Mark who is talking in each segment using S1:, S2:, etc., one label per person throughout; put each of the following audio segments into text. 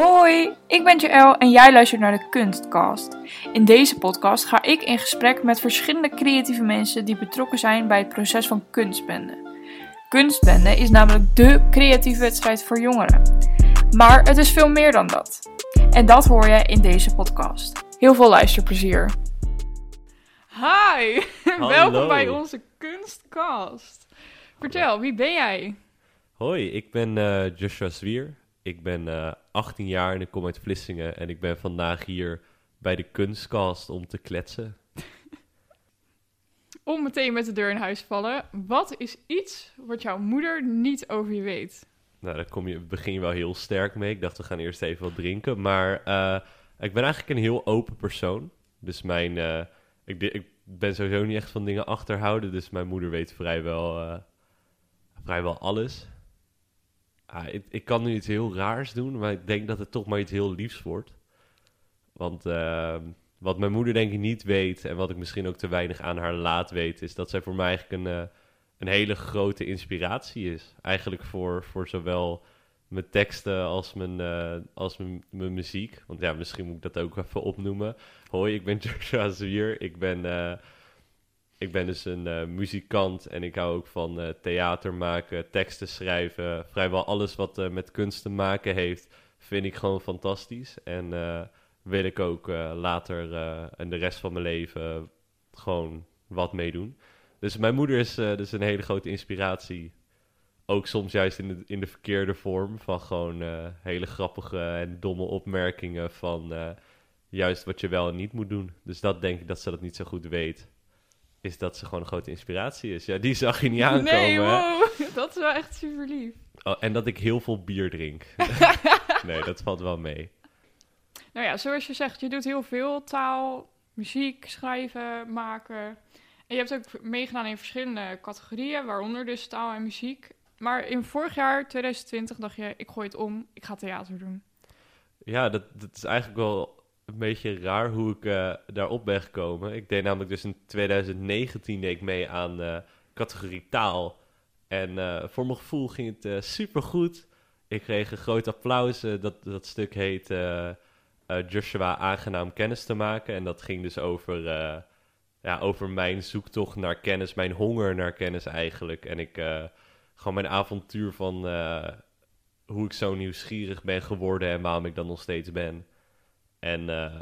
S1: Hoi, ik ben Joël en jij luistert naar de Kunstcast. In deze podcast ga ik in gesprek met verschillende creatieve mensen die betrokken zijn bij het proces van kunstbende. Kunstbende is namelijk dé creatieve wedstrijd voor jongeren. Maar het is veel meer dan dat. En dat hoor je in deze podcast. Heel veel luisterplezier. Hi, welkom bij onze Kunstcast. Vertel, wie ben jij?
S2: Hoi, ik ben eh, Joshua Zwier. Ik ben eh 18 jaar en ik kom uit Vlissingen. En ik ben vandaag hier bij de Kunstcast om te kletsen.
S1: Om meteen met de deur in huis te vallen. Wat is iets wat jouw moeder niet over je weet?
S2: Nou, daar kom je, begin je wel heel sterk mee. Ik dacht, we gaan eerst even wat drinken. Maar eh, ik ben eigenlijk een heel open persoon. Dus mijn, eh, ik, ik ben sowieso niet echt van dingen achterhouden. Dus mijn moeder weet vrijwel, eh, vrijwel alles. Ah, ik, kan nu iets heel raars doen, maar ik denk dat het toch maar iets heel liefs wordt. Want ehm, wat mijn moeder denk ik niet weet en wat ik misschien ook te weinig aan haar laat weten, is dat zij voor mij eigenlijk een, eh, een hele grote inspiratie is. Eigenlijk voor, voor zowel mijn teksten als mijn, eh, als mijn, mijn muziek. Want ja, misschien moet ik dat ook even opnoemen. Hoi, ik ben Joshua Zwier. Ik ben, eh, ik ben dus een eh, muzikant en ik hou ook van eh, theater maken, teksten schrijven. Vrijwel alles wat eh, met kunst te maken heeft, vind ik gewoon fantastisch. En wil ik ook later en de rest van mijn leven gewoon wat meedoen. Dus mijn moeder is dus een hele grote inspiratie. Ook soms juist in de, in de verkeerde vorm van gewoon hele grappige en domme opmerkingen van juist wat je wel en niet moet doen. Dus dat denk ik dat ze dat niet zo goed weet. Is dat ze gewoon een grote inspiratie is. Ja, die zag je niet aankomen.
S1: nee, wow. Dat is wel echt super lief.
S2: Oh, en dat ik heel veel bier drink. nee, dat valt wel mee.
S1: Nou ja, zoals je zegt, je doet heel veel taal, muziek, schrijven, maken. En je hebt ook meegedaan in verschillende categorieën, waaronder dus taal en muziek. Maar in vorig jaar, 2020, dacht je, ik gooi het om, ik ga theater doen.
S2: Ja, dat, dat is eigenlijk wel een beetje raar hoe ik eh, daarop ben gekomen. Ik deed namelijk dus in 2019 deed ik mee aan eh, categorie taal. En eh, voor mijn gevoel ging het eh supergoed. Ik kreeg een groot applaus. dat, dat stuk heet Joshua aangenaam kennis te maken. En dat ging dus over, ja, over mijn zoektocht naar kennis, mijn honger naar kennis eigenlijk. En ik, gewoon mijn avontuur van hoe ik zo nieuwsgierig ben geworden en waarom ik dat nog steeds ben. En eh,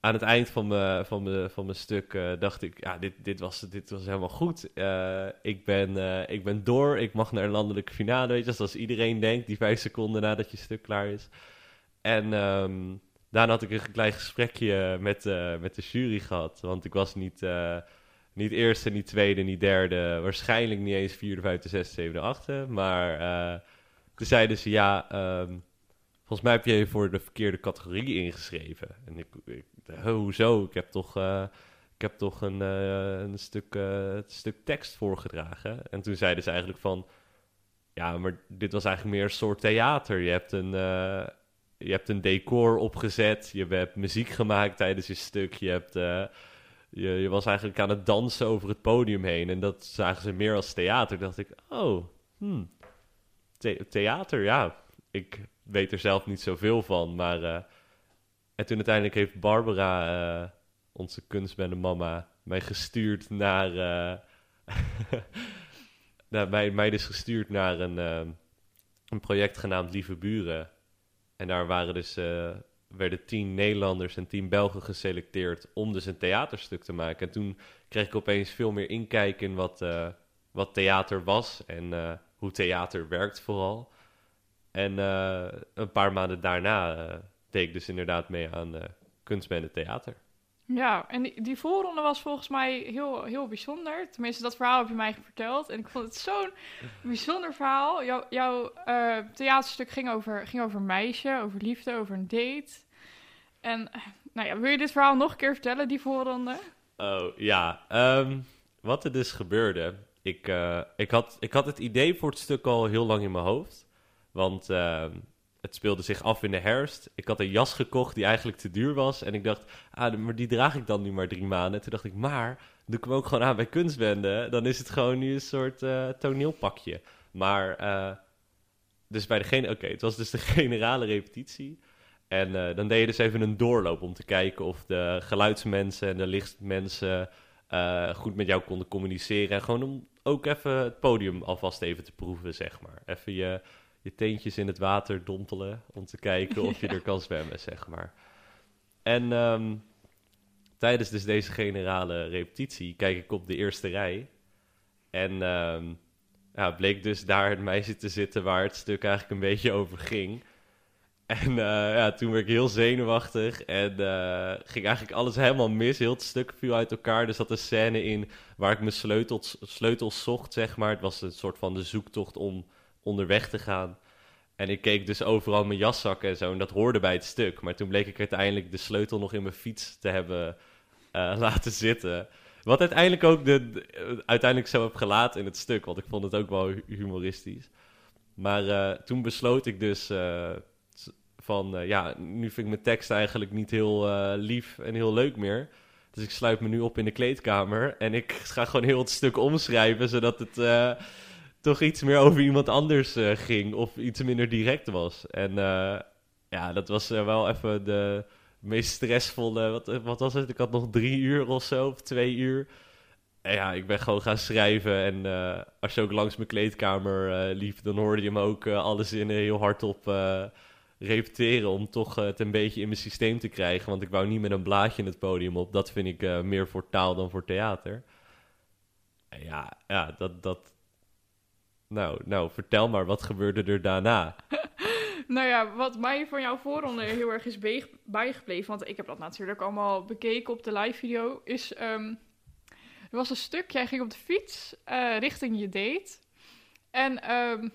S2: aan het eind van mijn, van mijn, van mijn stuk eh, dacht ik, ja, dit, dit, was, dit was helemaal goed. Eh, ik, ben, ik ben door, ik mag naar een landelijke finale, weet je, zoals iedereen denkt, die vijf seconden nadat je stuk klaar is. En ehm, daarna had ik een klein gesprekje met, met de jury gehad, want ik was niet, niet eerste, niet tweede, niet derde, waarschijnlijk niet eens vierde, vijfde, zesde, zevende, achtste, maar toen zeiden ze, ja... ehm, Volgens mij heb je je voor de verkeerde categorie ingeschreven. En ik, ik huh, hoezo? Ik heb toch, eh, ik heb toch een, eh, een stuk, eh, stuk tekst voorgedragen. En toen zeiden ze eigenlijk van... Ja, maar dit was eigenlijk meer een soort theater. Je hebt een, eh, je hebt een decor opgezet. Je hebt muziek gemaakt tijdens je stuk. Je, hebt, eh, je, je was eigenlijk aan het dansen over het podium heen. En dat zagen ze meer als theater. Toen dacht ik, oh, hmm, the- theater, ja. Ik weet er zelf niet zoveel van. Maar eh, en toen uiteindelijk heeft Barbara, eh, onze kunstbende mama, mij gestuurd naar. eh nou, mij, mij dus gestuurd naar een, een project genaamd Lieve Buren. En daar waren dus, werden tien Nederlanders en tien Belgen geselecteerd om dus een theaterstuk te maken. En toen kreeg ik opeens veel meer inkijk in wat, wat theater was en hoe theater werkt vooral. En eh, een paar maanden daarna eh, deed ik dus inderdaad mee aan uh, kunstbende theater.
S1: Ja, en die, die voorronde was volgens mij heel, heel bijzonder. Tenminste, dat verhaal heb je mij verteld. En ik vond het zo'n bijzonder verhaal. Jouw, jouw eh, theaterstuk ging over, ging over een meisje, over liefde, over een date. En eh, nou ja, wil je dit verhaal nog een keer vertellen, die voorronde?
S2: Oh ja, ehm, wat er dus gebeurde. Ik, eh, ik, had, ik had het idee voor het stuk al heel lang in mijn hoofd. Want ehm, het speelde zich af in de herfst. Ik had een jas gekocht die eigenlijk te duur was. En ik dacht, ah, maar die draag ik dan nu maar drie maanden. Toen dacht ik, maar doe ik hem ook gewoon aan bij kunstbende. Dan is het gewoon nu een soort eh, toneelpakje. Maar, eh, dus bij de gen- oké, het was dus de generale repetitie. En eh, dan deed je dus even een doorloop om te kijken of de geluidsmensen en de lichtmensen goed met jou konden communiceren. En gewoon om ook even het podium alvast even te proeven, zeg maar. Even je, je teentjes in het water dompelen om te kijken of je er kan zwemmen, zeg maar. En ehm, tijdens dus deze generale repetitie kijk ik op de eerste rij. En ehm, ja, bleek dus daar het meisje te zitten waar het stuk eigenlijk een beetje over ging. En uh, ja, toen werd ik heel zenuwachtig en uh, ging eigenlijk alles helemaal mis. Heel het stuk viel uit elkaar. Er zat een scène in waar ik mijn sleutels, sleutels zocht, zeg maar. Het was een soort van de zoektocht om onderweg te gaan. En ik keek dus overal mijn jaszakken en zo en dat hoorde bij het stuk. Maar toen bleek ik uiteindelijk de sleutel nog in mijn fiets te hebben uh, laten zitten. Wat uiteindelijk ook de, de, uiteindelijk zo heb gelaten in het stuk, want ik vond het ook wel humoristisch. Maar toen besloot ik dus van uh, ja, nu vind ik mijn tekst eigenlijk niet heel lief en heel leuk meer. Dus ik sluit me nu op in de kleedkamer en ik ga gewoon heel het stuk omschrijven, zodat het toch iets meer over iemand anders ging of iets minder direct was. En ja, dat was wel even de meest stressvolle, wat, wat was het? Ik had nog drie uur of zo, of twee uur. En ja, ik ben gewoon gaan schrijven en als je ook langs mijn kleedkamer liep, dan hoorde je hem ook alle zinnen heel hard op repeteren om toch het een beetje in mijn systeem te krijgen. Want ik wou niet met een blaadje in het podium op. Dat vind ik meer voor taal dan voor theater. En ja, ja, dat, dat... Nou, nou, vertel maar, wat gebeurde er daarna?
S1: nou ja, wat mij van jouw voorronde heel erg is bijgebleven... want ik heb dat natuurlijk allemaal bekeken op de live video... is, um, er was een stuk, jij ging op de fiets uh, richting je date... En um,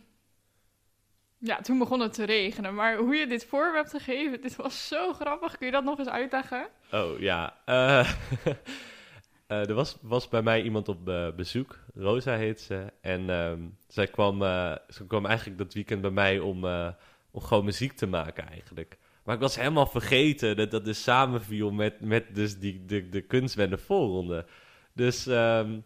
S1: ja, toen begon het te regenen. Maar hoe je dit voor hebt gegeven, dit was zo grappig. Kun je dat nog eens uitleggen?
S2: Oh ja. Uh, er was, was bij mij iemand op uh, bezoek. Rosa heet ze. En um, zij kwam, ze kwam eigenlijk dat weekend bij mij om, om gewoon muziek te maken eigenlijk. Maar ik was helemaal vergeten dat dat dus samenviel met, met dus die, de, de kunstwende voorronde. Dus... Um,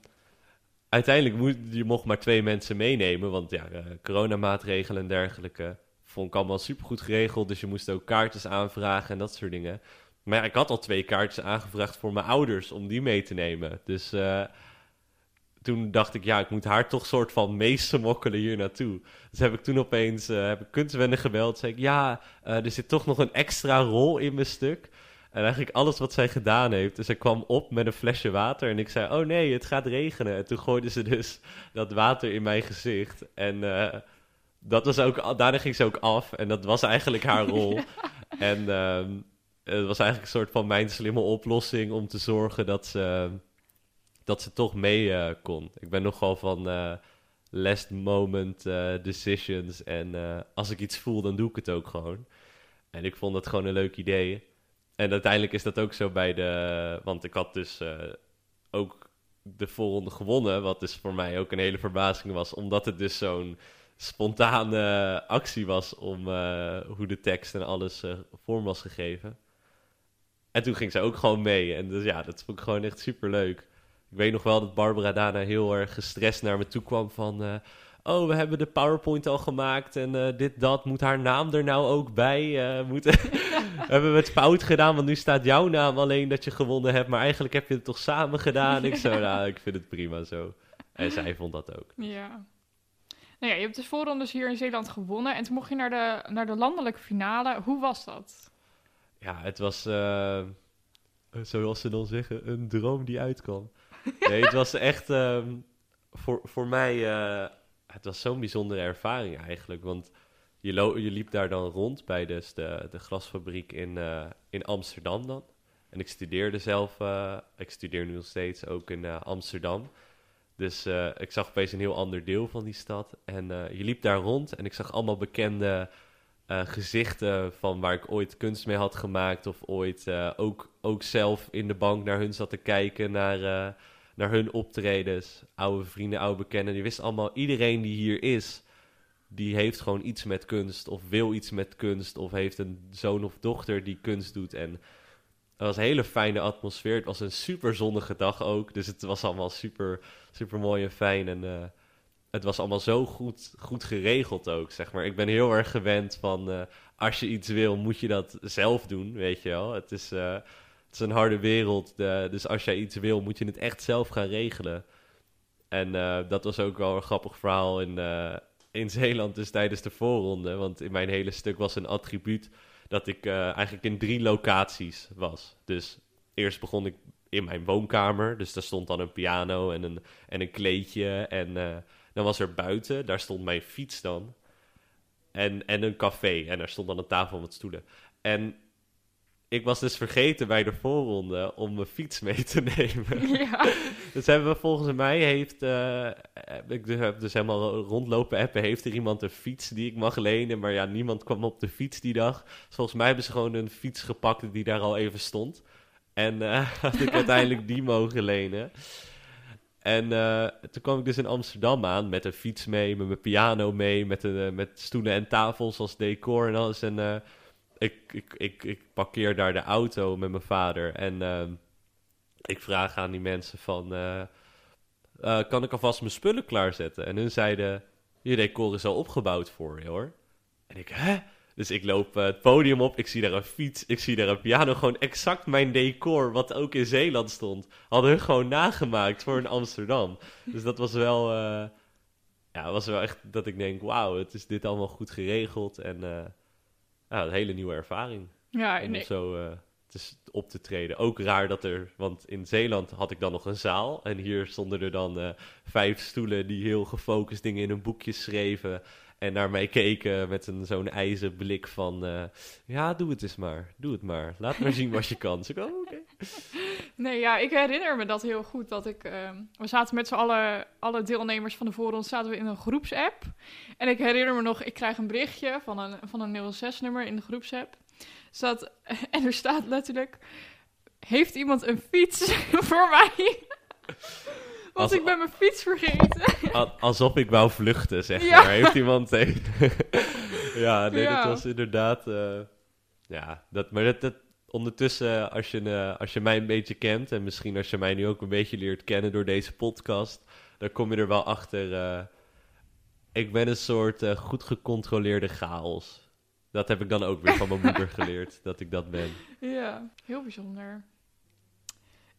S2: uiteindelijk moet je mocht maar twee mensen meenemen, want ja, uh, coronamaatregelen en dergelijke vond ik allemaal supergoed geregeld. Dus je moest ook kaartjes aanvragen en dat soort dingen. Maar ja, ik had al twee kaartjes aangevraagd voor mijn ouders om die mee te nemen. Dus uh, toen dacht ik, ja, ik moet haar toch soort van meesmokkelen hier naartoe. Dus heb ik toen opeens uh, heb ik kunstwennen gebeld. Zei ik, ja, er zit toch nog een extra rol in mijn stuk. En eigenlijk alles wat zij gedaan heeft. Dus zij kwam op met een flesje water. En ik zei: Oh nee, het gaat regenen. En toen gooide ze dus dat water in mijn gezicht. En uh, dat was ook, daarna ging ze ook af. En dat was eigenlijk haar rol. En uh, het was eigenlijk een soort van mijn slimme oplossing om te zorgen dat ze, dat ze toch mee uh, kon. Ik ben nogal van uh, last moment decisions. En als ik iets voel, dan doe ik het ook gewoon. En ik vond dat gewoon een leuk idee. En uiteindelijk is dat ook zo bij de. Want ik had dus ook de volgende gewonnen. Wat dus voor mij ook een hele verbazing was. Omdat het dus zo'n spontane actie was. Om hoe de tekst en alles vorm was gegeven. En toen ging ze ook gewoon mee. En dus ja, dat vond ik gewoon echt super leuk. Ik weet nog wel dat Barbara daarna heel erg gestrest naar me toe kwam van oh, we hebben de PowerPoint al gemaakt en uh, dit, dat. Moet haar naam er nou ook bij? Uh, moet, hebben we het fout gedaan, want nu staat jouw naam alleen dat je gewonnen hebt. Maar eigenlijk heb je het toch samen gedaan? Ik zo, nou, ik vind het prima zo. En zij vond dat ook.
S1: Ja. Nou ja, je hebt dus voorrondes hier in Zeeland gewonnen. En toen mocht je naar de, naar de landelijke finale. Hoe was dat?
S2: Ja, het was, uh, zoals ze dan zeggen, een droom die uitkwam. Nee, het was echt um, voor, voor mij het was zo'n bijzondere ervaring eigenlijk. Want je, je liep daar dan rond bij dus de, de glasfabriek in, uh, in Amsterdam dan. En ik studeerde zelf, ik studeer nu nog steeds ook in Amsterdam. Dus ik zag opeens een heel ander deel van die stad. En je liep daar rond en ik zag allemaal bekende gezichten van waar ik ooit kunst mee had gemaakt. Of ooit ook, ook zelf in de bank naar hun zat te kijken, naar naar hun optredens. Oude vrienden, oude bekenden. Die wisten allemaal, iedereen die hier is, die heeft gewoon iets met kunst. Of wil iets met kunst. Of heeft een zoon of dochter die kunst doet. En het was een hele fijne atmosfeer. Het was een super zonnige dag ook. Dus het was allemaal super, super mooi en fijn. En het was allemaal zo goed, goed geregeld ook, zeg maar. Ik ben heel erg gewend van... Uh, als je iets wil, moet je dat zelf doen, weet je wel. Het is, eh, het is een harde wereld, dus als jij iets wil, moet je het echt zelf gaan regelen. En eh, dat was ook wel een grappig verhaal in, eh, in Zeeland, dus tijdens de voorronde. Want in mijn hele stuk was een attribuut dat ik eh, eigenlijk in drie locaties was. Dus eerst begon ik in mijn woonkamer, dus daar stond dan een piano en een, en een kleedje. En eh, dan was er buiten, daar stond mijn fiets dan. En, en een café, en daar stond dan een tafel met stoelen. En ik was dus vergeten bij de voorronde om mijn fiets mee te nemen.
S1: Ja.
S2: Dus hebben we volgens mij heeft, eh, ik dus, heb dus helemaal rondlopen appen, heeft er iemand een fiets die ik mag lenen, maar ja, niemand kwam op de fiets die dag. Dus volgens mij hebben ze gewoon een fiets gepakt die daar al even stond. En eh, had ik uiteindelijk die mogen lenen. En eh, toen kwam ik dus in Amsterdam aan met een fiets mee, met mijn piano mee, met, een, eh, met stoelen en tafels als decor en alles. En eh, ik, ik, ik, ik parkeer daar de auto met mijn vader en ik vraag aan die mensen van, kan ik alvast mijn spullen klaarzetten? En hun zeiden, je decor is al opgebouwd voor je hoor. En ik, hè? Dus ik loop eh, het podium op, ik zie daar een fiets, ik zie daar een piano. Gewoon exact mijn decor, wat ook in Zeeland stond, hadden hun gewoon nagemaakt voor in Amsterdam. Dus dat was wel, eh, ja, was wel echt dat ik denk, wauw, het is dit allemaal goed geregeld. En ja, een hele nieuwe ervaring
S1: Ja,
S2: om
S1: nee.
S2: zo te, op te treden. Ook raar dat er, want in Zeeland had ik dan nog een zaal. En hier stonden er dan vijf stoelen die heel gefocust dingen in een boekje schreven. En naar mij keken met een, zo'n ijzer blik van... eh, ja, doe het eens maar. Doe het maar. Laat maar zien wat je kan. Dus ik, oh.
S1: Nee, ja, ik herinner me dat heel goed. Dat ik, ehm, we zaten met z'n allen, alle deelnemers van de voorronde, zaten we in een groepsapp. En ik herinner me nog, ik krijg een berichtje van een, van een 06-nummer in de groepsapp. Staat, en er staat letterlijk, heeft iemand een fiets voor mij? Want
S2: Als-
S1: ik ben mijn fiets vergeten.
S2: Al- alsof ik wou vluchten, zeg
S1: Ja.
S2: maar. Heeft iemand... ja, nee,
S1: Ja.
S2: dat was inderdaad... eh, ja, dat, maar dat, dat, ondertussen, als je, eh, als je mij een beetje kent... en misschien als je mij nu ook een beetje leert kennen door deze podcast... dan kom je er wel achter... eh, ik ben een soort eh, goed gecontroleerde chaos. Dat heb ik dan ook weer van mijn moeder geleerd, dat ik dat ben.
S1: Ja, heel bijzonder.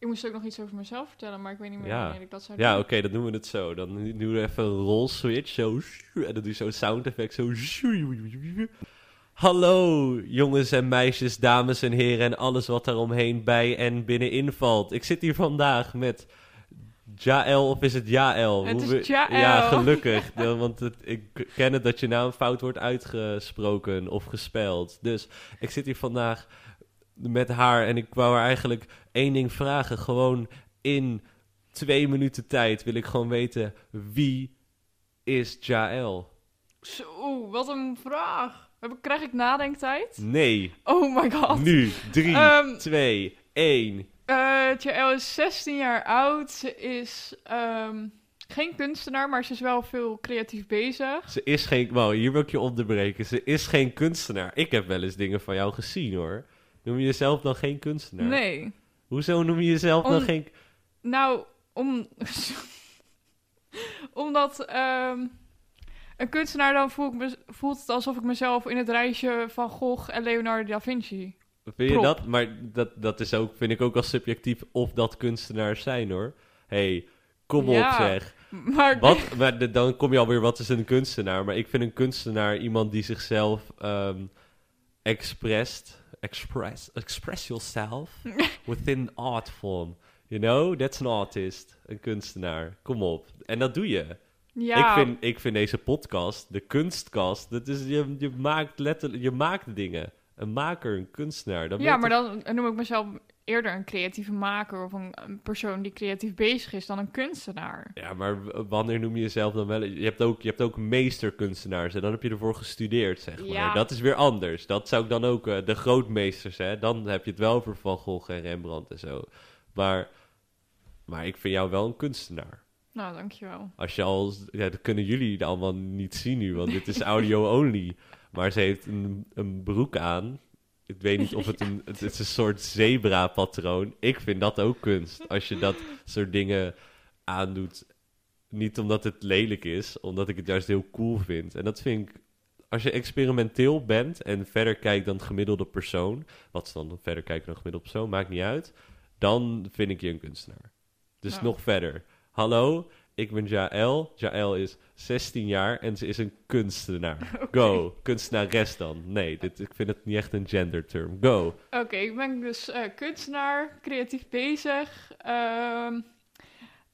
S1: Ik moest ook nog iets over mezelf vertellen, maar ik weet niet meer
S2: Ja.
S1: wanneer ik dat zou
S2: Ja,
S1: doen.
S2: oké, dan doen we het zo. Dan doen we even een roll switch, zo. En dan doe je zo'n sound effect, zo. Hallo, jongens en meisjes, dames en heren en alles wat daaromheen bij en binnenin valt. Ik zit hier vandaag met Jaël, of is het Jaël?
S1: Het is Jaël.
S2: Ja, gelukkig. Ja, want het, ik ken het dat je naam fout wordt uitgesproken of gespeld. Dus ik zit hier vandaag met haar en ik wou haar eigenlijk één ding vragen. Gewoon in twee minuten tijd wil ik gewoon weten wie is Jaël?
S1: Zo, wat een vraag. Krijg ik nadenktijd?
S2: Nee,
S1: Oh my god.
S2: nu, drie,
S1: Ehm,
S2: twee, één.
S1: eh Jaël is 16 jaar oud. Ze is ehm, geen kunstenaar, maar ze is wel veel creatief bezig.
S2: Ze is geen, wow, hier wil ik je onderbreken. Ze is geen kunstenaar. Ik heb wel eens dingen van jou gezien hoor. Noem je jezelf dan geen kunstenaar?
S1: Nee.
S2: Hoezo noem je jezelf dan geen...
S1: Nou, om... omdat ehm, een kunstenaar dan voel ik me, voelt het alsof ik mezelf in het rijtje van Gogh en Leonardo da Vinci...
S2: Vind je
S1: Prop.
S2: dat? Maar dat, dat is ook, vind ik ook als subjectief of dat kunstenaars zijn hoor. hey, kom
S1: Ja.
S2: op zeg.
S1: Maar
S2: Wat, maar de- dan kom je alweer, wat is een kunstenaar? Maar ik vind een kunstenaar iemand die zichzelf ehm expressed, express, express yourself within art form. You know, that's an artist, een kunstenaar. Kom op. En dat doe je.
S1: ja,
S2: Ik, vind, ik vind deze podcast, de kunstkast, dat is, je, je maakt letterlijk, je maakt dingen. Een maker, een kunstenaar. Dan
S1: ja, maar dan noem ik mezelf eerder een creatieve maker of een, een persoon die creatief bezig is dan een kunstenaar.
S2: Ja, maar wanneer noem je jezelf dan wel... Je hebt ook, je hebt ook meesterkunstenaars en dan heb je ervoor gestudeerd, zeg maar.
S1: Ja.
S2: Dat is weer anders. Dat zou ik dan ook... eh, de grootmeesters, hè. Dan heb je het wel over Van Gogh en Rembrandt en zo. Maar, maar ik vind jou wel een kunstenaar.
S1: Nou, dankjewel.
S2: Als je al... Ja, dat kunnen jullie allemaal niet zien nu, want dit is audio only. Maar ze heeft een, een broek aan. Ik weet niet of het een... Het is een soort zebra-patroon. Ik vind dat ook kunst. Als je dat soort dingen aandoet. Niet omdat het lelijk is, omdat ik het juist heel cool vind. En dat vind ik als je experimenteel bent en verder kijkt dan gemiddelde persoon, wat is dan verder kijken dan gemiddelde persoon, maakt niet uit, dan vind ik je een kunstenaar. Dus
S1: Nou.
S2: nog verder. Hallo, ik ben Jaël. Jaël is 16 jaar en ze is een kunstenaar. Go. Kunstenares dan. Nee, dit, ik vind het niet echt een genderterm. Go.
S1: Oké, ik ben dus eh, kunstenaar, creatief bezig. Ehm,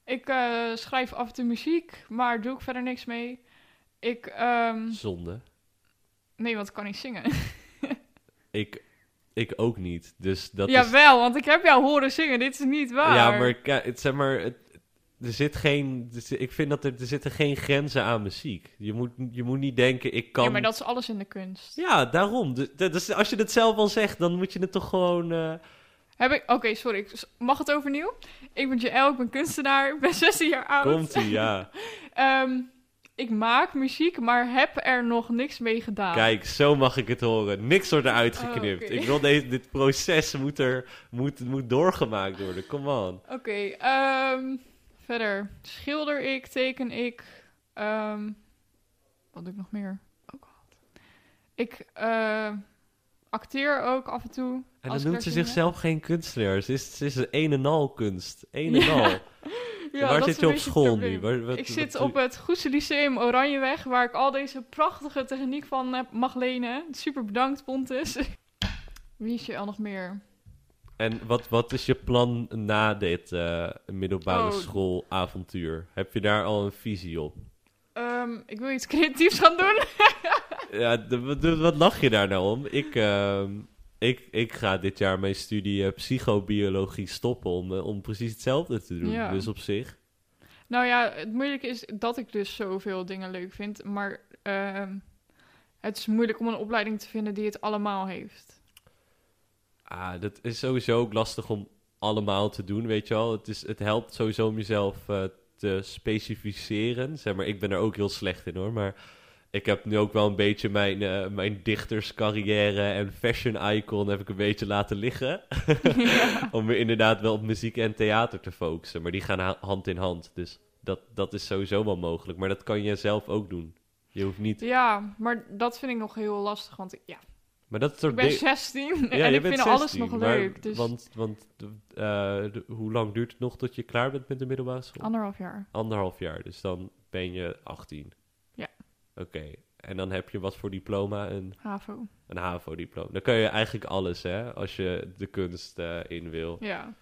S1: ik eh, schrijf af en toe muziek, maar doe ik verder niks mee. Ik, ehm,
S2: Zonde.
S1: nee, want ik kan niet zingen.
S2: Ik, ik ook niet. Dus dat is...
S1: Jawel, want ik heb jou horen zingen, dit is niet waar.
S2: Ja, maar, het, zeg maar het, er zit geen... er ik vind dat er, er zitten geen grenzen aan muziek. Je moet, je moet niet denken, ik kan...
S1: Ja, maar dat is alles in de kunst.
S2: Ja, daarom. Dus, als je het zelf al zegt, dan moet je het toch gewoon... eh,
S1: Heb ik... Oké, sorry, ik mag het overnieuw? Ik ben Jaël, ik ben kunstenaar, ik ben 16 jaar oud.
S2: Komt-ie, ja.
S1: Ehm, ik maak muziek, maar heb er nog niks mee gedaan.
S2: Kijk, zo mag ik het horen. Niks wordt eruit
S1: Oh,
S2: geknipt. Ik wil deze, dit proces moet, er, moet, moet doorgemaakt worden. Kom on.
S1: Oké, ehm, verder schilder ik, teken ik. ehm, wat doe ik nog meer? Oh god. Ik eh, acteer ook af en toe.
S2: En dan noemt ze zichzelf geen kunstenaar. Ze is, ze is een een en al kunst. Een en al.
S1: Ja,
S2: waar zit je op school nu? Waar- wat-
S1: ik
S2: wat
S1: zit op het Goese Lyceum Oranjeweg, waar ik al deze prachtige techniek van heb mag lenen. Super bedankt, Pontus. Wie is je al nog meer?
S2: En wat, wat is je plan na dit eh, middelbare
S1: Oh.
S2: schoolavontuur? Heb je daar al een visie op?
S1: Ehm, ik wil iets creatiefs gaan doen.
S2: Ja, de- wat, wat lach je daar nou om? Ik, ehm, ik, ik ga dit jaar mijn studie eh, psychobiologie stoppen om, eh, om precies hetzelfde te doen.
S1: Ja.
S2: Dus op zich.
S1: Nou ja, het moeilijke is dat ik dus zoveel dingen leuk vind. Maar ehm, het is moeilijk om een opleiding te vinden die het allemaal heeft.
S2: Ah, dat is sowieso ook lastig om allemaal te doen, weet je wel. Het, is, het helpt sowieso om jezelf eh, te specificeren. Zeg maar, ik ben er ook heel slecht in hoor, maar ik heb nu ook wel een beetje mijn, eh, mijn dichterscarrière en fashion icon heb ik een beetje laten liggen.
S1: Ja.
S2: om me inderdaad wel op muziek en theater te focussen. Maar die gaan ha- hand in hand, dus dat, dat is sowieso wel mogelijk. Maar dat kan je zelf ook doen. Je hoeft niet...
S1: ja, maar dat vind ik nog heel lastig. Want ja,
S2: Maar dat
S1: ik
S2: soort
S1: ben
S2: dingen...
S1: 16
S2: Ja,
S1: en ik vind alles
S2: 16,
S1: nog leuk. Dus
S2: Want, want eh, de- hoe lang duurt het nog tot je klaar bent met de middelbare school?
S1: anderhalf jaar.
S2: Anderhalf jaar, dus dan ben je 18.
S1: Ja.
S2: Oké, en dan heb je wat voor diploma? Een,
S1: HAVO.
S2: een HAVO-diploma. Dan kan je eigenlijk alles, hè, als je de kunst eh, in wil.
S1: Ja,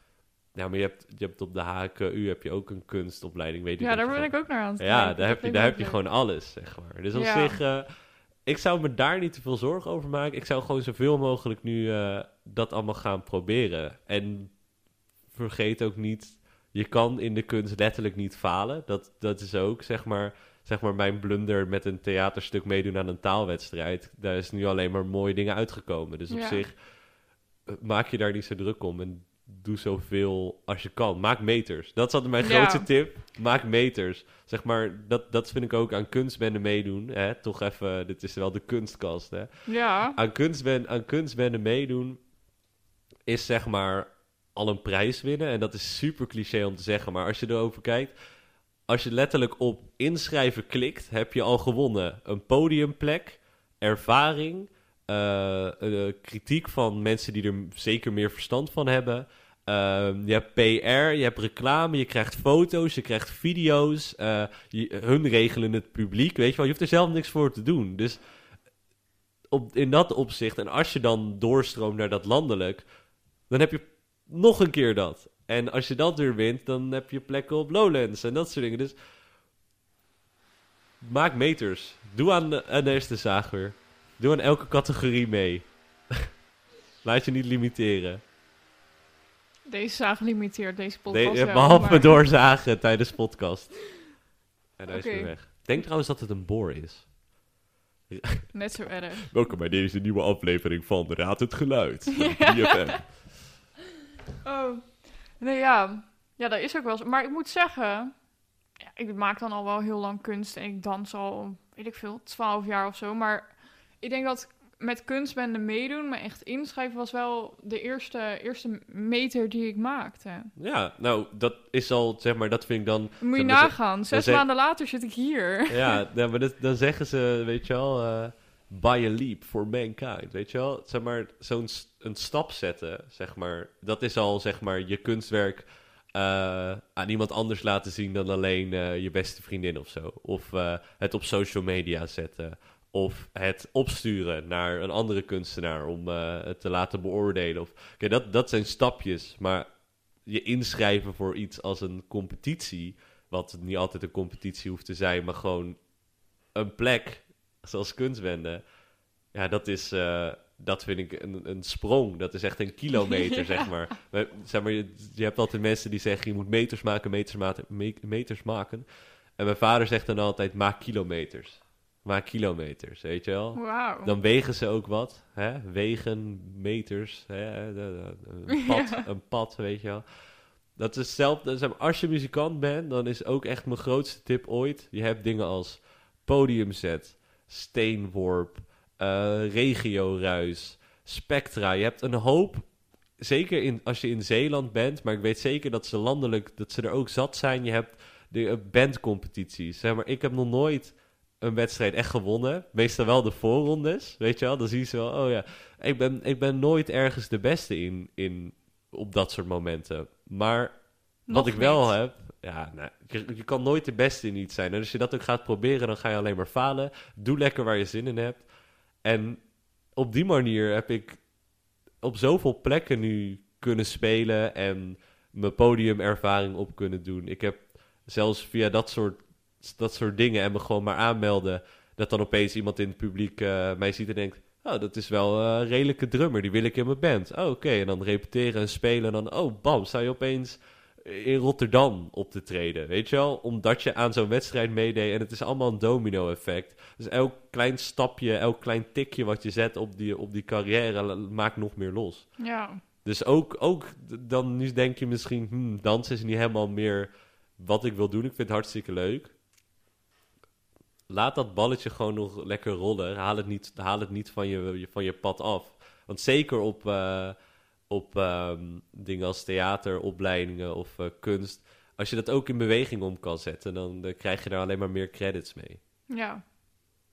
S2: Ja, maar je hebt, je hebt op de HKU heb je ook een kunstopleiding, weet ik
S1: ja daar ben ik ook naar aan het
S2: Ja, daar heb je, daar
S1: ik
S2: heb je gewoon alles, zeg maar. Dus op
S1: Ja.
S2: zich, eh, ik zou me daar niet te veel zorgen over maken. Ik zou gewoon zoveel mogelijk nu eh, dat allemaal gaan proberen. En vergeet ook niet, je kan in de kunst letterlijk niet falen. Dat, dat is ook, zeg maar, zeg maar, mijn blunder met een theaterstuk meedoen aan een taalwedstrijd. Daar is nu alleen maar mooie dingen uitgekomen. Dus op
S1: Ja.
S2: zich, eh, maak je daar niet zo druk om en doe zoveel als je kan. Maak meters. Dat is altijd mijn
S1: Ja.
S2: grootste tip. Maak meters. Zeg maar, dat, dat vind ik ook aan kunstbenden meedoen. Hè? Toch even, dit is wel de kunstkast. Hè?
S1: Ja,
S2: Aan, kunstben, aan kunstbenden meedoen is zeg maar al een prijs winnen. En dat is super cliché om te zeggen. Maar als je erover kijkt, als je letterlijk op inschrijven klikt, heb je al gewonnen. Een podiumplek, ervaring, eh, eh, kritiek van mensen die er zeker meer verstand van hebben. Ehm, je hebt PR, je hebt reclame, je krijgt foto's, je krijgt video's. eh, hun regelen het publiek, weet je wel. Je hoeft er zelf niks voor te doen. Dus op, in dat opzicht, en als je dan doorstroomt naar dat landelijk, dan heb je nog een keer dat. En als je dat weer wint, dan heb je plekken op Lowlands en dat soort dingen. Dus maak meters. Doe aan, de, aan deze zaag weer. Doe aan elke categorie mee. Laat je niet limiteren.
S1: deze zaag limiteert deze podcast
S2: eh, behalve
S1: maar-
S2: doorzagen tijdens podcast. En hij is weer weg. Denk trouwens dat het een boor is.
S1: Net zo erg.
S2: Welkom bij deze nieuwe aflevering van Raad het Geluid.
S1: Ja.
S2: 3FM.
S1: Oh, nee ja. Ja, dat is ook wel zo. Maar ik moet zeggen, ja, ik maak dan al wel heel lang kunst en ik dans al, weet ik veel, 12 jaar of zo. Maar ik denk dat met kunstbenden meedoen, me echt inschrijven, was wel de eerste, eerste meter die ik maakte.
S2: Ja, nou, dat is al, zeg maar, dat vind ik dan...
S1: Moet je nagaan, zes
S2: zeg-
S1: maanden later zit ik hier.
S2: Ja, ja maar dat, dan zeggen ze, weet je wel... eh, by a leap for mankind, weet je wel? Zeg maar, zo'n een stap zetten, zeg maar, dat is al, zeg maar, je kunstwerk eh, aan iemand anders laten zien dan alleen eh, je beste vriendin of zo. Of het op social media zetten. Of het opsturen naar een andere kunstenaar om eh, het te laten beoordelen. Of, Oké, dat, dat zijn stapjes, maar je inschrijven voor iets als een competitie, wat niet altijd een competitie hoeft te zijn, maar gewoon een plek, zoals kunstwende, ja, dat is, eh, dat vind ik een, een sprong. Dat is echt een kilometer,
S1: Ja.
S2: zeg maar. Maar, zeg maar je, je hebt altijd mensen die zeggen, je moet meters maken, meters maken, me- meters maken. En mijn vader zegt dan altijd, maak kilometers. Maak kilometers, weet je wel?
S1: Wauw.
S2: Dan wegen ze ook wat. Hè? Wegen, meters. Hè? Een pad,
S1: Ja.
S2: een pad, weet je wel. Dat is zelf, dat is, als je muzikant bent, dan is ook echt mijn grootste tip ooit. Je hebt dingen als podiumzet, steenworp, eh regioruis, spectra. Je hebt een hoop, zeker in, als je in Zeeland bent, maar ik weet zeker dat ze landelijk, dat ze er ook zat zijn. Je hebt de eh, bandcompetities. Zeg maar, ik heb nog nooit een wedstrijd echt gewonnen. Meestal wel de voorrondes, weet je wel. Dan zie je ze wel, oh ja, ik ben, ik ben nooit ergens de beste in, in op dat soort momenten. Maar
S1: Nog
S2: wat ik wel heb, ja, nou, je, je kan nooit de beste in iets zijn. En als je dat ook gaat proberen, dan ga je alleen maar falen. Doe lekker waar je zin in hebt. En op die manier heb ik op zoveel plekken nu kunnen spelen en mijn podiumervaring op kunnen doen. Ik heb zelfs via dat soort, dat soort dingen en me gewoon maar aanmelden, dat dan opeens iemand in het publiek eh, mij ziet en denkt, oh, dat is wel eh, een redelijke drummer, die wil ik in mijn band. Oh, oké, en dan repeteren en spelen en dan, oh, bam, sta je opeens in Rotterdam op te treden, weet je wel? Omdat je aan zo'n wedstrijd meedeed en het is allemaal een domino-effect. Dus elk klein stapje, elk klein tikje wat je zet op die, op die carrière maakt nog meer los.
S1: Ja.
S2: Dus ook, ook dan nu denk je misschien, hmm, dansen is niet helemaal meer wat ik wil doen. Ik vind het hartstikke leuk. Laat dat balletje gewoon nog lekker rollen. Haal het niet, haal het niet van, je, van je pad af. Want zeker op, eh, op ehm, dingen als theateropleidingen of eh, kunst. Als je dat ook in beweging om kan zetten, dan krijg je daar alleen maar meer credits mee.
S1: Ja.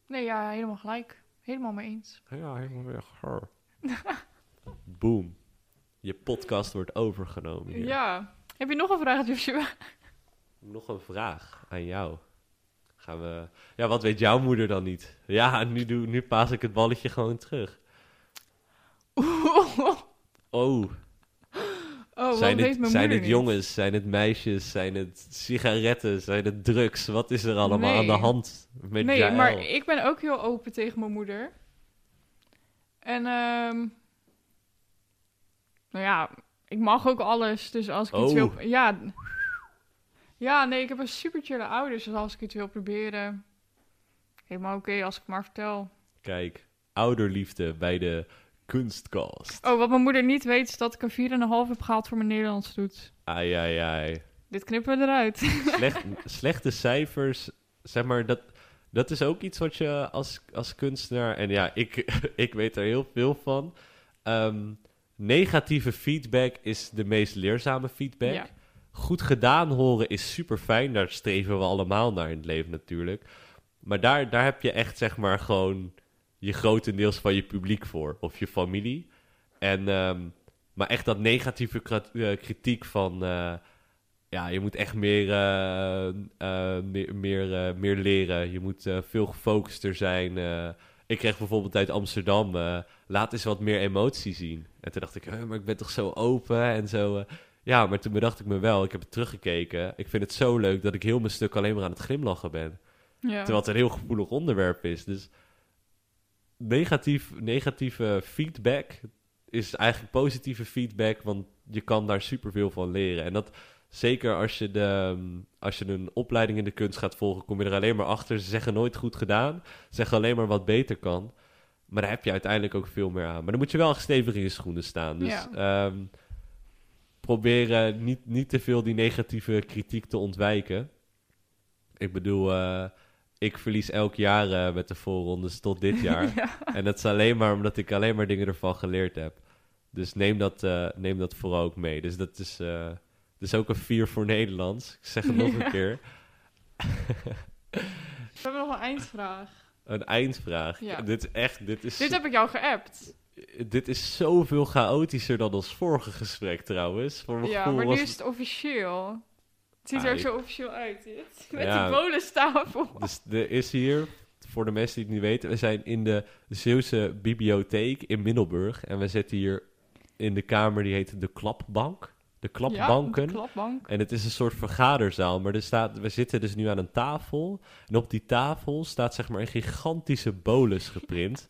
S1: Nee, ja, helemaal gelijk. Helemaal mee eens.
S2: Ja, helemaal weer. Boom. Je podcast wordt overgenomen hier.
S1: Ja. Heb je nog een vraag, Joshua?
S2: Nog een vraag aan jou. Gaan we... Ja, wat weet jouw moeder dan niet? Ja, nu, doe, nu paas ik het balletje gewoon terug.
S1: oh,
S2: Oh,
S1: wat
S2: zijn het, zijn het
S1: niet?
S2: jongens? Zijn het meisjes? Zijn het sigaretten? Zijn het drugs? Wat is er allemaal aan de hand met
S1: Nee, maar ik ben ook heel open tegen mijn moeder. En, ehm nou ja, ik mag ook alles. Dus als ik iets
S2: Oh.
S1: wil... Ja, ja, nee, ik heb een super chille ouders. Dus als ik iets wil proberen, helemaal oké als ik maar vertel.
S2: Kijk, ouderliefde bij de kunstkast.
S1: Oh, wat mijn moeder niet weet, is dat ik een 4,5 heb gehaald voor mijn Nederlands toets.
S2: Ai, ai, ai.
S1: Dit knippen we eruit.
S2: Slecht, slechte cijfers, zeg maar, dat, dat is ook iets wat je als, als kunstenaar... En ja, ik, ik weet er heel veel van. Ehm, negatieve feedback is de meest leerzame feedback.
S1: Ja.
S2: Goed gedaan horen is super fijn. Daar streven we allemaal naar in het leven natuurlijk. Maar daar, daar heb je echt, zeg maar, gewoon je grotendeels van je publiek voor. Of je familie. En, ehm, maar echt dat negatieve eh, kritiek van... eh, ja, je moet echt meer, eh, meer, meer, meer leren. Je moet veel gefocuster zijn. ik kreeg bijvoorbeeld uit Amsterdam... laat eens wat meer emotie zien. En toen dacht ik, "Huh, maar ik ben toch zo open en zo... ja, maar toen bedacht ik me wel, ik heb het teruggekeken. Ik vind het zo leuk dat ik heel mijn stuk alleen maar aan het glimlachen ben.
S1: Ja.
S2: Terwijl het een heel gevoelig onderwerp is. Dus negatief, negatieve feedback is eigenlijk positieve feedback, want je kan daar superveel van leren. En dat zeker als je, de, als je een opleiding in de kunst gaat volgen, kom je er alleen maar achter. Ze zeggen nooit goed gedaan, ze zeggen alleen maar wat beter kan. Maar daar heb je uiteindelijk ook veel meer aan. Maar dan moet je wel echt stevig in je schoenen staan. Dus
S1: Ja.
S2: ehm, probeer eh, niet, niet te veel die negatieve kritiek te ontwijken. Ik bedoel, eh, ik verlies elk jaar eh, met de voorrondes tot dit jaar.
S1: Ja.
S2: En dat is alleen maar omdat ik alleen maar dingen ervan geleerd heb. Dus neem dat, eh, neem dat vooral ook mee. Dus dat is, dat is ook een vier voor Nederlands. Ik zeg het nog
S1: Ja.
S2: een keer.
S1: We hebben nog een eindvraag.
S2: Een eindvraag.
S1: Ja.
S2: Dit is echt, dit is,
S1: Dit heb ik jou geappt.
S2: Dit is zoveel chaotischer dan ons vorige gesprek trouwens. Voor mijn
S1: Ja, maar nu is het officieel. Het ziet
S2: Ah,
S1: er zo officieel uit, dit. Met
S2: Ja.
S1: die bolestafel.
S2: Dus er is hier, voor de mensen die het niet weten, we zijn in de Zeeuwse bibliotheek in Middelburg. En we zitten hier in de kamer die heet de Klapbank. De Klapbanken.
S1: Ja, de klapbank.
S2: En het is een soort vergaderzaal, maar er staat, we zitten dus nu aan een tafel. En op die tafel staat zeg maar een gigantische bolus geprint.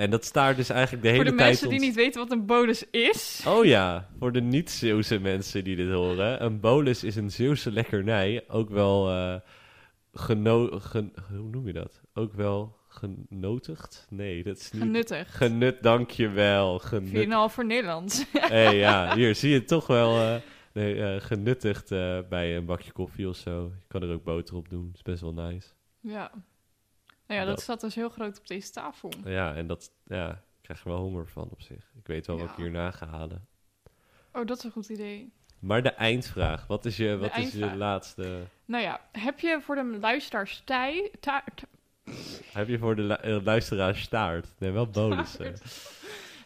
S2: En dat staat dus eigenlijk de hele
S1: Voor de
S2: tijd...
S1: mensen die niet weten wat een bolus is.
S2: Oh ja, voor de niet-Zeeuwse mensen die dit horen. Een bolus is een Zeeuwse lekkernij. Ook wel eh geno... gen- hoe noem je dat? Ook wel genotigd? Nee, dat is niet...
S1: Genuttigd.
S2: Genut, dankjewel. Genut...
S1: 4,5 voor Nederlands.
S2: hey, ja, hier zie je het toch wel eh, nee, eh, genuttigd eh, bij een bakje koffie of zo. Je kan er ook boter op doen. is best wel nice.
S1: ja. Nou ja, dat
S2: Dat-
S1: staat dus heel groot op deze tafel.
S2: Ja, en dat... Ja, ik krijg er wel honger van op zich. Ik weet wel wat ik hierna ga halen.
S1: Oh, dat is een goed idee.
S2: Maar de eindvraag. Wat is je, wat is je laatste...
S1: Nou ja, heb je voor de luisteraars tij...
S2: Heb je voor de lu- eh, luisteraar staart? Nee, wel bonussen.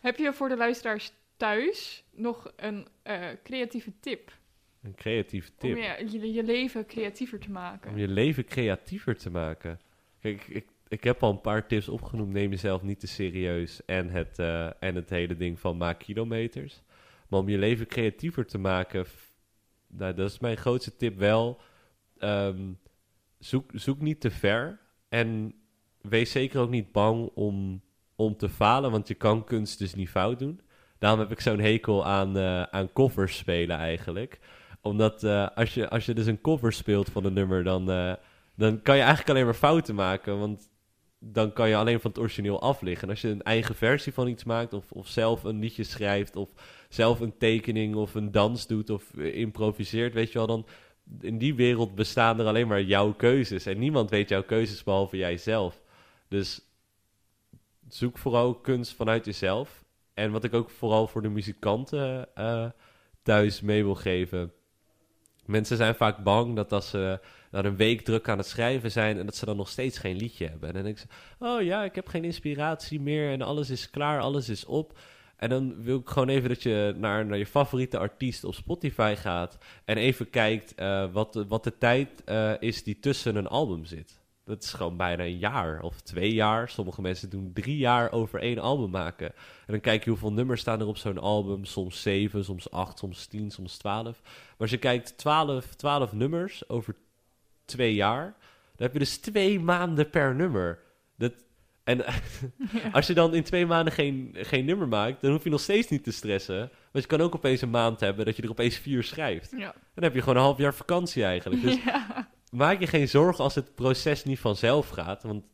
S1: heb je voor de luisteraars thuis nog een eh, creatieve tip?
S2: Een creatieve tip.
S1: Om je, je, je leven creatiever te maken.
S2: Om je leven creatiever te maken. Kijk, ik, ik, ik heb al een paar tips opgenoemd. Neem jezelf niet te serieus. En het, eh, en het hele ding van maak kilometers. Maar om je leven creatiever te maken... Nou, dat is mijn grootste tip wel. Ehm, zoek, zoek niet te ver. En wees zeker ook niet bang om, om te falen. Want je kan kunst dus niet fout doen. Daarom heb ik zo'n hekel aan, eh, aan covers spelen eigenlijk. Omdat eh, als, je, als je dus een cover speelt van een nummer, dan, dan kan je eigenlijk alleen maar fouten maken. Want dan kan je alleen van het origineel afliggen. En als je een eigen versie van iets maakt, of, of zelf een liedje schrijft, of zelf een tekening of een dans doet, of eh, improviseert, weet je wel, dan in die wereld bestaan er alleen maar jouw keuzes. En niemand weet jouw keuzes behalve jijzelf. Dus zoek vooral kunst vanuit jezelf. En wat ik ook vooral voor de muzikanten eh, thuis mee wil geven. Mensen zijn vaak bang dat als ze na een week druk aan het schrijven zijn en dat ze dan nog steeds geen liedje hebben. En dan denk ze, oh ja, ik heb geen inspiratie meer en alles is klaar, alles is op. En dan wil ik gewoon even dat je naar, naar je favoriete artiest op Spotify gaat en even kijkt eh, wat, de, wat de tijd eh, is die tussen een album zit. Dat is gewoon bijna een jaar of twee jaar. Sommige mensen doen drie jaar over één album maken. En dan kijk je hoeveel nummers staan er op zo'n album. Soms zeven, soms acht, soms tien, soms twaalf. Maar als je kijkt, twaalf, twaalf nummers over twee jaar... dan heb je dus twee maanden per nummer. Dat, en als je dan in twee maanden geen, geen nummer maakt... dan hoef je nog steeds niet te stressen. Want je kan ook opeens een maand hebben dat je er opeens vier schrijft.
S1: Ja.
S2: Dan heb je gewoon een half jaar vakantie eigenlijk. Dus
S1: ja.
S2: Maak je geen zorgen als het proces niet vanzelf gaat. Want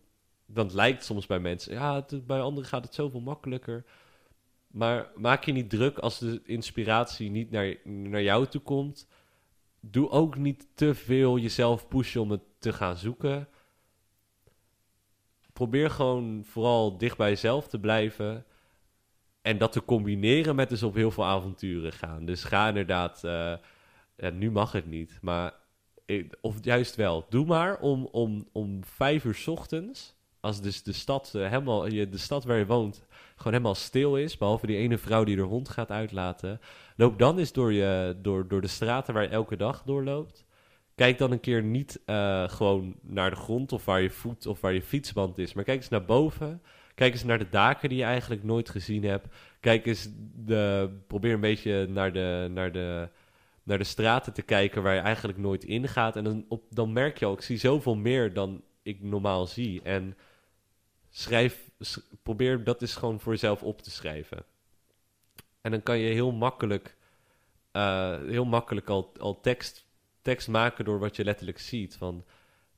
S2: dat lijkt soms bij mensen. Ja, bij anderen gaat het zoveel makkelijker. Maar maak je niet druk als de inspiratie niet naar, naar jou toe komt. Doe ook niet te veel jezelf pushen om het te gaan zoeken. Probeer gewoon vooral dicht bij jezelf te blijven. En dat te combineren met dus op heel veel avonturen gaan. Dus ga inderdaad. eh, nu mag het niet, maar of juist wel. Doe maar om, om, om vijf uur ochtends, als dus de stad, eh, helemaal, de stad waar je woont gewoon helemaal stil is, behalve die ene vrouw die er hond gaat uitlaten, loop dan eens door, je, door, door de straten waar je elke dag doorloopt. Kijk dan een keer niet eh, gewoon naar de grond of waar je voet of waar je fietsband is, maar kijk eens naar boven. Kijk eens naar de daken die je eigenlijk nooit gezien hebt. Kijk eens, de, probeer een beetje naar de, naar de, naar de straten te kijken waar je eigenlijk nooit ingaat. En dan, op, dan merk je al, ik zie zoveel meer dan ik normaal zie. En schrijf, probeer dat eens gewoon voor jezelf op te schrijven. En dan kan je heel makkelijk, eh, heel makkelijk al, al tekst, tekst maken door wat je letterlijk ziet. Van,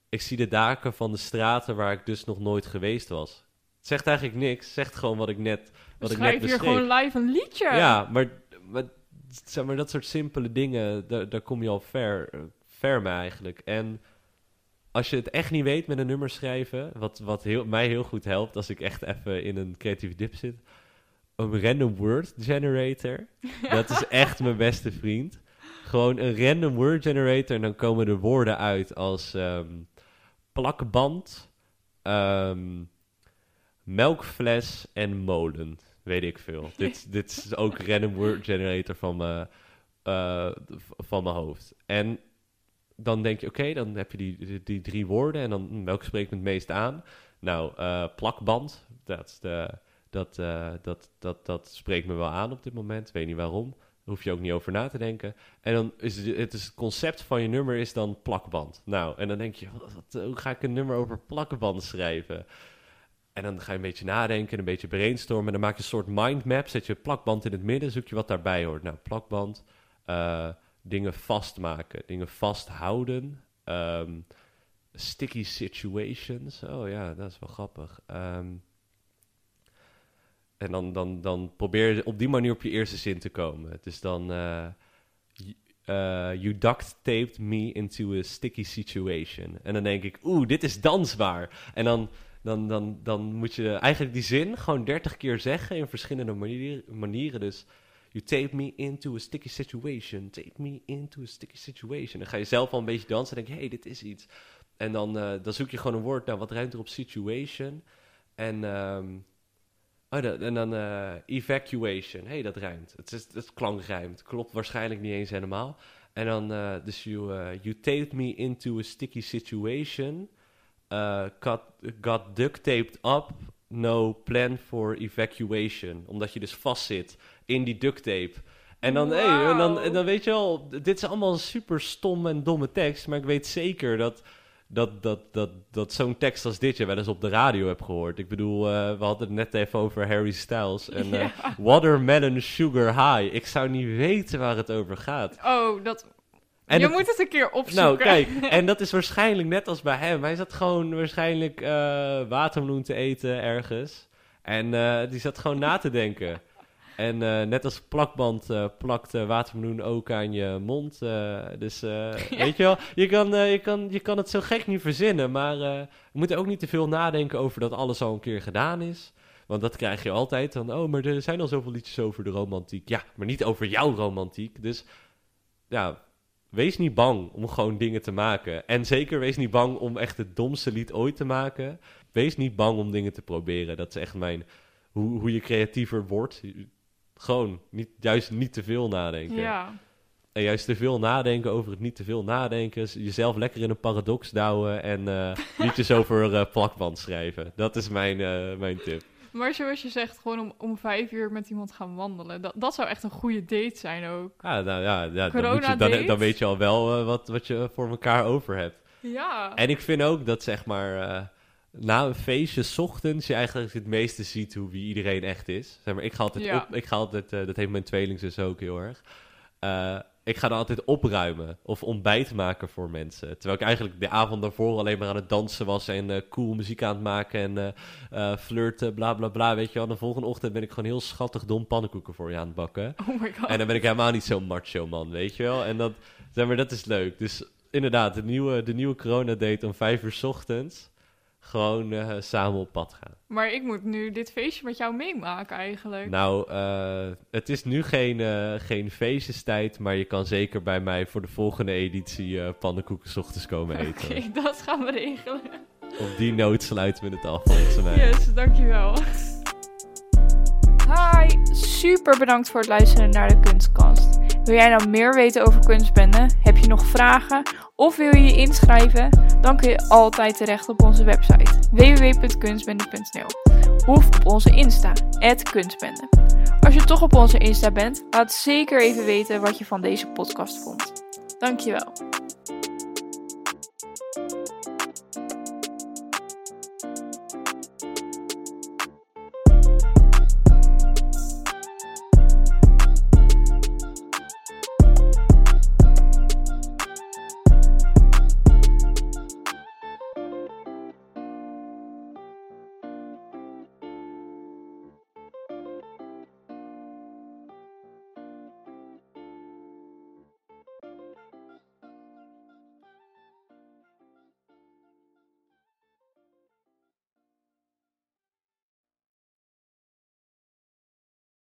S2: ik zie de daken van de straten waar ik dus nog nooit geweest was. Het zegt eigenlijk niks, zegt gewoon wat ik net, wat ik net
S1: Schrijf hier gewoon live een liedje.
S2: Ja, maar, maar, zeg maar dat soort simpele dingen, daar, daar kom je al ver, eh, ver mee eigenlijk. En als je het echt niet weet met een nummer schrijven, wat, wat heel, mij heel goed helpt als ik echt even in een creatieve dip zit, een random word generator. Dat is echt mijn beste vriend. Gewoon een random word generator en dan komen er woorden uit als ehm, plakband, ehm, melkfles en molen. Weet ik veel. dit, dit is ook random word generator van mijn, eh, van mijn hoofd. En dan denk je, oké, dan heb je die, die, drie woorden en dan welke spreekt me het meest aan? Nou, uh, plakband, dat, de, dat, uh, dat, dat, dat spreekt me wel aan op dit moment. Weet niet waarom. Daar hoef je ook niet over na te denken. En dan is het, het, is het concept van je nummer is dan plakband. Nou, en dan denk je, wat, hoe ga ik een nummer over plakband schrijven? En dan ga je een beetje nadenken, een beetje brainstormen. En dan maak je een soort mindmap. Zet je plakband in het midden, zoek je wat daarbij hoort. Nou, plakband, uh, dingen vastmaken, dingen vasthouden. Um, sticky situations. Oh ja, dat is wel grappig. Um, en dan, dan, dan probeer je op die manier op je eerste zin te komen. Het is dan... Uh, uh, you duct taped me into a sticky situation. En dan denk ik, oeh, dit is dansbaar. En dan dan, dan, dan moet je eigenlijk die zin gewoon 30 keer zeggen in verschillende manieren. Dus, you tape me into a sticky situation. Tape me into a sticky situation. Dan ga je zelf al een beetje dansen en denk je, hey, dit is iets. En dan, uh, dan zoek je gewoon een woord, nou, wat ruimt er op situation? En, um, oh, en dan uh, evacuation. hey, dat ruimt. Het, is, het. Klopt waarschijnlijk niet eens helemaal. En dan, uh, dus you, taped me into a sticky situation uh, got, got duct taped up, no plan for evacuation. Omdat je dus vastzit in die duct tape. En dan, hey, en dan, en dan weet je wel, dit is allemaal super stom en domme tekst, maar ik weet zeker dat, dat, dat, dat, dat zo'n tekst als dit je wel eens op de radio hebt gehoord. Ik bedoel, uh, we hadden het net even over Harry Styles en uh, Watermelon Sugar High. Ik zou niet weten waar het over gaat.
S1: Oh, dat en je moet het een keer opzoeken.
S2: Nou, kijk, en dat is waarschijnlijk net als bij hem. Hij zat gewoon waarschijnlijk uh, watermeloen te eten ergens. En uh, die zat gewoon na te denken. En uh, net als plakband plakt watermeloen ook aan je mond. dus ja. weet je wel, je kan, je, kan, je kan het zo gek niet verzinnen. Maar we moeten ook niet te veel nadenken over dat alles al een keer gedaan is. Want dat krijg je altijd. Dan, oh, maar er zijn al zoveel liedjes over de romantiek. Ja, maar niet over jouw romantiek. Dus ja, wees niet bang om gewoon dingen te maken. En zeker wees niet bang om echt het domste lied ooit te maken. Wees niet bang om dingen te proberen. Dat is echt mijn... Hoe, hoe je creatiever wordt. Gewoon niet, juist niet te veel nadenken.
S1: Ja.
S2: En juist te veel nadenken over het niet te veel nadenken. Jezelf lekker in een paradox douwen. En uh, liedjes over uh, plakband schrijven. Dat is mijn, uh, mijn tip.
S1: Maar zoals je zegt, gewoon om, om vijf uur met iemand gaan wandelen. Dat, dat zou echt een goede date zijn ook.
S2: Ja, nou ja, ja dan, moet je, dan, dan, weet je al wel uh, wat, wat je voor elkaar over hebt.
S1: Ja.
S2: En ik vind ook dat zeg maar... Uh, na een feestje, s ochtends, je eigenlijk het meeste ziet hoe wie iedereen echt is. Zeg maar, ik ga altijd, ja. op, ik ga altijd uh, dat heeft mijn tweelingzus ook heel erg ik ga dan altijd opruimen of ontbijt maken voor mensen. Terwijl ik eigenlijk de avond daarvoor alleen maar aan het dansen was en uh, cool muziek aan het maken en uh, uh, flirten, bla bla bla. Weet je wel, de volgende ochtend ben ik gewoon heel schattig dom pannenkoeken voor je aan het bakken.
S1: Oh my god.
S2: En dan ben ik helemaal niet zo'n macho man, weet je wel. En dat, zeg maar, dat is leuk. Dus inderdaad, de nieuwe, de nieuwe corona-date om vijf uur s ochtends gewoon uh, samen op pad gaan.
S1: Maar ik moet nu dit feestje met jou meemaken eigenlijk.
S2: Nou, uh, het is nu geen, uh, geen feestjestijd, maar je kan zeker bij mij voor de volgende editie pannenkoeken s ochtends komen eten.
S1: Oké, okay, dat gaan we regelen.
S2: Op die noot sluiten we het af volgens mij.
S1: Yes, dankjewel. Hi, super bedankt voor het luisteren naar de Kunstkast. Wil jij nou meer weten over kunstbende? Heb je nog vragen? Of wil je je inschrijven? Dan kun je altijd terecht op onze website www.kunstbende.nl of op onze Insta, kunstbende. Als je toch op onze Insta bent, laat zeker even weten wat je van deze podcast vond. Dankjewel.